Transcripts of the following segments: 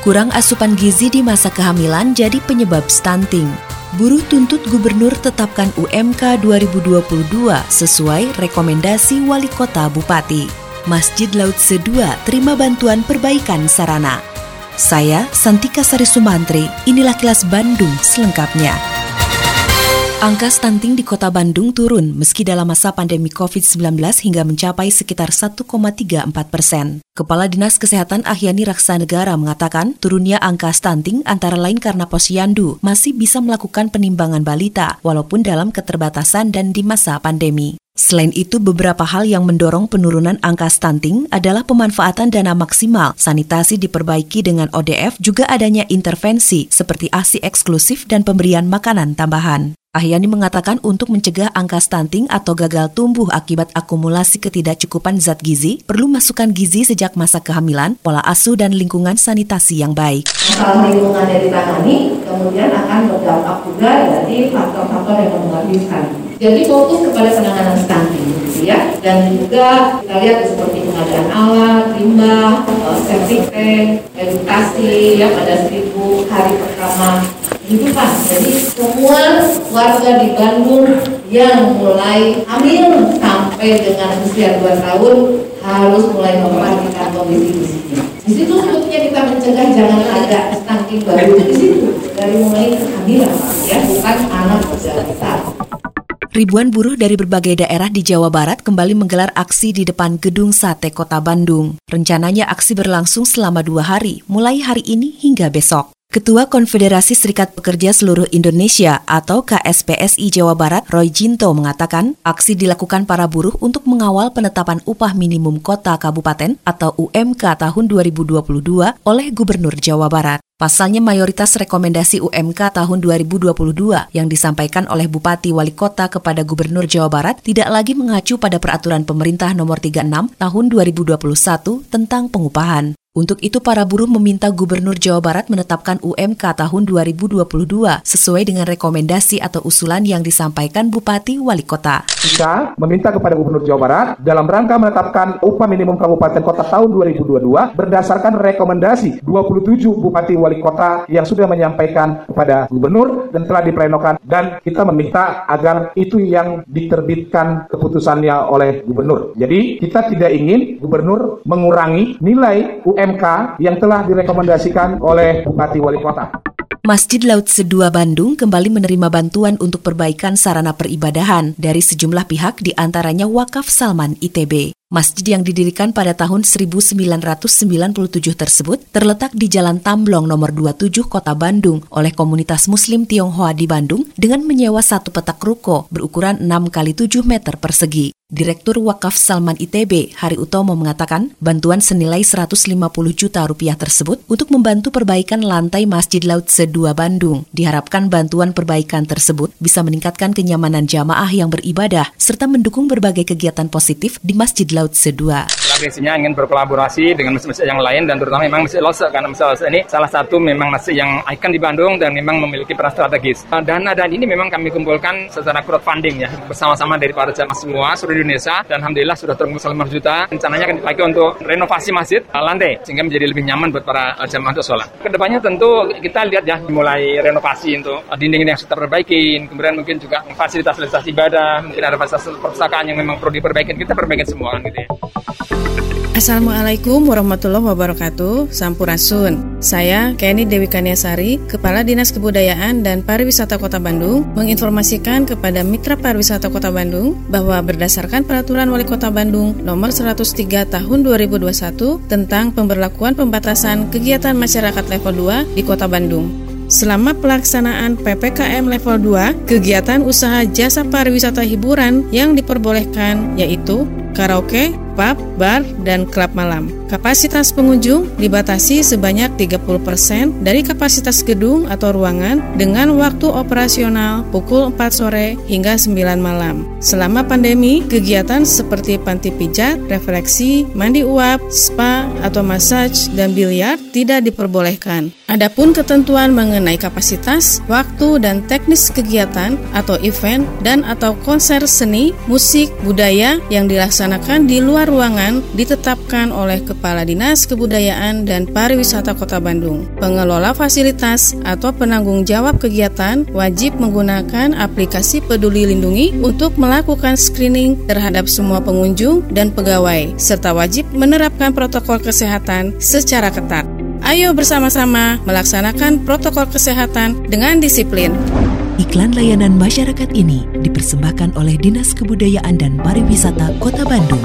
Kurang asupan gizi di masa kehamilan jadi penyebab stunting. Buruh tuntut gubernur tetapkan UMK 2022 sesuai rekomendasi wali kota bupati. Masjid Laut Sedua terima bantuan perbaikan sarana. Saya Santika Sari Sumantri, inilah kilas Bandung selengkapnya. Angka stunting di kota Bandung turun meski dalam masa pandemi COVID-19 hingga mencapai sekitar 1,34 persen. Kepala Dinas Kesehatan Ahyani Raksa Negara mengatakan turunnya angka stunting antara lain karena posyandu masih bisa melakukan penimbangan balita walaupun dalam keterbatasan dan di masa pandemi. Selain itu, beberapa hal yang mendorong penurunan angka stunting adalah pemanfaatan dana maksimal, sanitasi diperbaiki dengan ODF, juga adanya intervensi seperti ASI eksklusif dan pemberian makanan tambahan. Ahyani mengatakan untuk mencegah angka stunting atau gagal tumbuh akibat akumulasi ketidakcukupan zat gizi, perlu masukan gizi sejak masa kehamilan, pola asuh dan lingkungan sanitasi yang baik. Masalah lingkungan yang ditangani kemudian akan berdampak juga dari faktor-faktor yang menghabiskan. Jadi fokus kepada penanganan stunting gitu ya. Dan juga kita lihat seperti pengadaan alat, limbah, eh, tank, edukasi ya pada seribu hari pertama kehidupan. Jadi semua warga di Bandung yang mulai hamil sampai dengan usia 2 tahun harus mulai memperhatikan kondisi fisiknya. Di situ sebetulnya kita mencegah jangan ada stunting baru di situ dari mulai kehamilan ya bukan anak usia. Ribuan buruh dari berbagai daerah di Jawa Barat kembali menggelar aksi di depan Gedung Sate Kota Bandung. Rencananya aksi berlangsung selama dua hari, mulai hari ini hingga besok. Ketua Konfederasi Serikat Pekerja Seluruh Indonesia atau KSPSI Jawa Barat, Roy Jinto mengatakan, aksi dilakukan para buruh untuk mengawal penetapan upah minimum kota kabupaten atau UMK tahun 2022 oleh Gubernur Jawa Barat. Pasalnya mayoritas rekomendasi UMK tahun 2022 yang disampaikan oleh Bupati Wali Kota kepada Gubernur Jawa Barat tidak lagi mengacu pada peraturan pemerintah nomor 36 tahun 2021 tentang pengupahan. Untuk itu para buruh meminta Gubernur Jawa Barat menetapkan UMK tahun 2022 sesuai dengan rekomendasi atau usulan yang disampaikan Bupati Wali Kota. Kita meminta kepada Gubernur Jawa Barat dalam rangka menetapkan upah minimum kabupaten kota tahun 2022 berdasarkan rekomendasi 27 Bupati Wali Kota yang sudah menyampaikan kepada Gubernur dan telah diplenokan dan kita meminta agar itu yang diterbitkan keputusannya oleh Gubernur. Jadi kita tidak ingin Gubernur mengurangi nilai UMK UMK yang telah direkomendasikan oleh Bupati Wali Kota. Masjid Laut Sedua Bandung kembali menerima bantuan untuk perbaikan sarana peribadahan dari sejumlah pihak di antaranya Wakaf Salman ITB. Masjid yang didirikan pada tahun 1997 tersebut terletak di Jalan Tamblong nomor 27 Kota Bandung oleh komunitas Muslim Tionghoa di Bandung dengan menyewa satu petak ruko berukuran 6 kali 7 meter persegi. Direktur Wakaf Salman ITB, Hari Utomo mengatakan bantuan senilai 150 juta rupiah tersebut untuk membantu perbaikan lantai Masjid Laut Sedua Bandung. Diharapkan bantuan perbaikan tersebut bisa meningkatkan kenyamanan jamaah yang beribadah serta mendukung berbagai kegiatan positif di Masjid Laut Sedua. Agresinya ingin berkolaborasi dengan masjid-masjid yang lain dan terutama memang Masjid Lose karena Masjid Lose ini salah satu memang masjid yang ikon di Bandung dan memang memiliki peran strategis. Dana dan ini memang kami kumpulkan secara crowdfunding ya bersama-sama dari para jamaah semua seluruh Indonesia dan alhamdulillah sudah terkumpul 5 juta. Rencananya akan dipakai untuk renovasi masjid uh, lantai sehingga menjadi lebih nyaman buat para uh, jamaah untuk sholat. Ke depannya tentu kita lihat ya mulai renovasi untuk dinding yang sudah perbaikin, kemudian mungkin juga fasilitas-fasilitas ibadah, mungkin ada fasilitas perpustakaan yang memang perlu diperbaiki, kita perbaikin semua kan gitu ya. Assalamualaikum warahmatullahi wabarakatuh. Sampurasun. Saya Kenny Dewi Kaniasari Kepala Dinas Kebudayaan dan Pariwisata Kota Bandung Menginformasikan kepada Mitra Pariwisata Kota Bandung Bahwa berdasarkan Peraturan Wali Kota Bandung Nomor 103 Tahun 2021 Tentang pemberlakuan pembatasan kegiatan masyarakat level 2 di Kota Bandung. Selama pelaksanaan PPKM level 2, kegiatan usaha jasa pariwisata hiburan yang diperbolehkan yaitu Karaokê? Pub, bar, dan klub malam. Kapasitas pengunjung dibatasi sebanyak 30% dari kapasitas gedung atau ruangan dengan waktu operasional pukul 4 sore hingga 9 malam. Selama pandemi, kegiatan seperti panti pijat, refleksi, mandi uap, spa, atau massage, dan biliar tidak diperbolehkan. Adapun ketentuan mengenai kapasitas, waktu, dan teknis kegiatan atau event dan atau konser seni, musik, budaya yang dilaksanakan di luar ruangan ditetapkan oleh Kepala Dinas Kebudayaan dan Pariwisata Kota Bandung. Pengelola fasilitas atau penanggung jawab kegiatan wajib menggunakan aplikasi Peduli Lindungi untuk melakukan screening terhadap semua pengunjung dan pegawai, serta wajib menerapkan protokol kesehatan secara ketat. Ayo bersama-sama melaksanakan protokol kesehatan dengan disiplin. Iklan layanan masyarakat ini dipersembahkan oleh Dinas Kebudayaan dan Pariwisata Kota Bandung.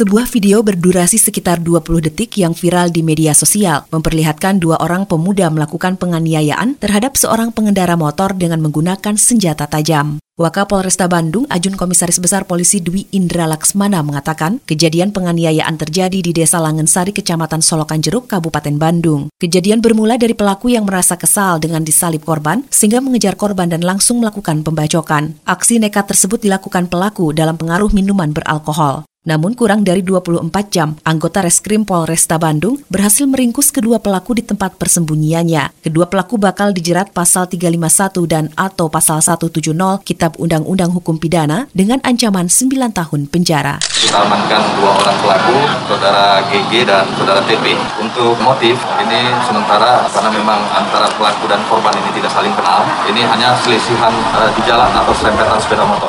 Sebuah video berdurasi sekitar 20 detik yang viral di media sosial memperlihatkan dua orang pemuda melakukan penganiayaan terhadap seorang pengendara motor dengan menggunakan senjata tajam. Wakapolresta Bandung, Ajun Komisaris Besar Polisi Dwi Indra Laksmana mengatakan kejadian penganiayaan terjadi di Desa Langensari, Kecamatan Solokan Jeruk, Kabupaten Bandung. Kejadian bermula dari pelaku yang merasa kesal dengan disalib korban sehingga mengejar korban dan langsung melakukan pembacokan. Aksi nekat tersebut dilakukan pelaku dalam pengaruh minuman beralkohol. Namun kurang dari 24 jam, anggota Reskrim Polresta Bandung berhasil meringkus kedua pelaku di tempat persembunyiannya. Kedua pelaku bakal dijerat pasal 351 dan atau pasal 170 Kitab Undang-Undang Hukum Pidana dengan ancaman 9 tahun penjara. Kita amankan dua orang pelaku, saudara GG dan saudara TP. Untuk motif, ini sementara karena memang antara pelaku dan korban ini tidak saling kenal, ini hanya selisihan uh, di jalan atau serempetan sepeda motor.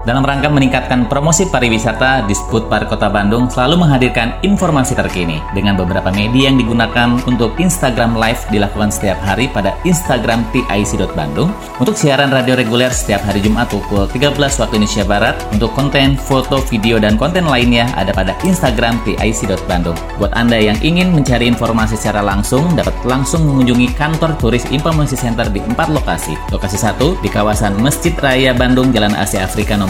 Dalam rangka meningkatkan promosi pariwisata, Disput Par Kota Bandung selalu menghadirkan informasi terkini dengan beberapa media yang digunakan untuk Instagram Live dilakukan setiap hari pada Instagram TIC.Bandung untuk siaran radio reguler setiap hari Jumat pukul 13 waktu Indonesia Barat untuk konten, foto, video, dan konten lainnya ada pada Instagram TIC.Bandung. Buat Anda yang ingin mencari informasi secara langsung, dapat langsung mengunjungi kantor turis Informasi Center di empat lokasi. Lokasi satu di kawasan Masjid Raya Bandung, Jalan Asia Afrika nomor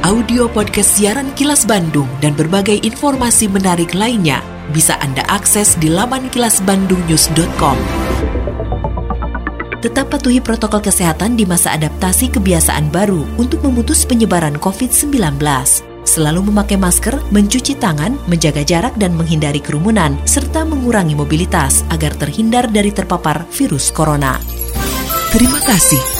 audio podcast siaran Kilas Bandung dan berbagai informasi menarik lainnya bisa Anda akses di laman kilasbandungnews.com. Tetap patuhi protokol kesehatan di masa adaptasi kebiasaan baru untuk memutus penyebaran COVID-19. Selalu memakai masker, mencuci tangan, menjaga jarak dan menghindari kerumunan, serta mengurangi mobilitas agar terhindar dari terpapar virus corona. Terima kasih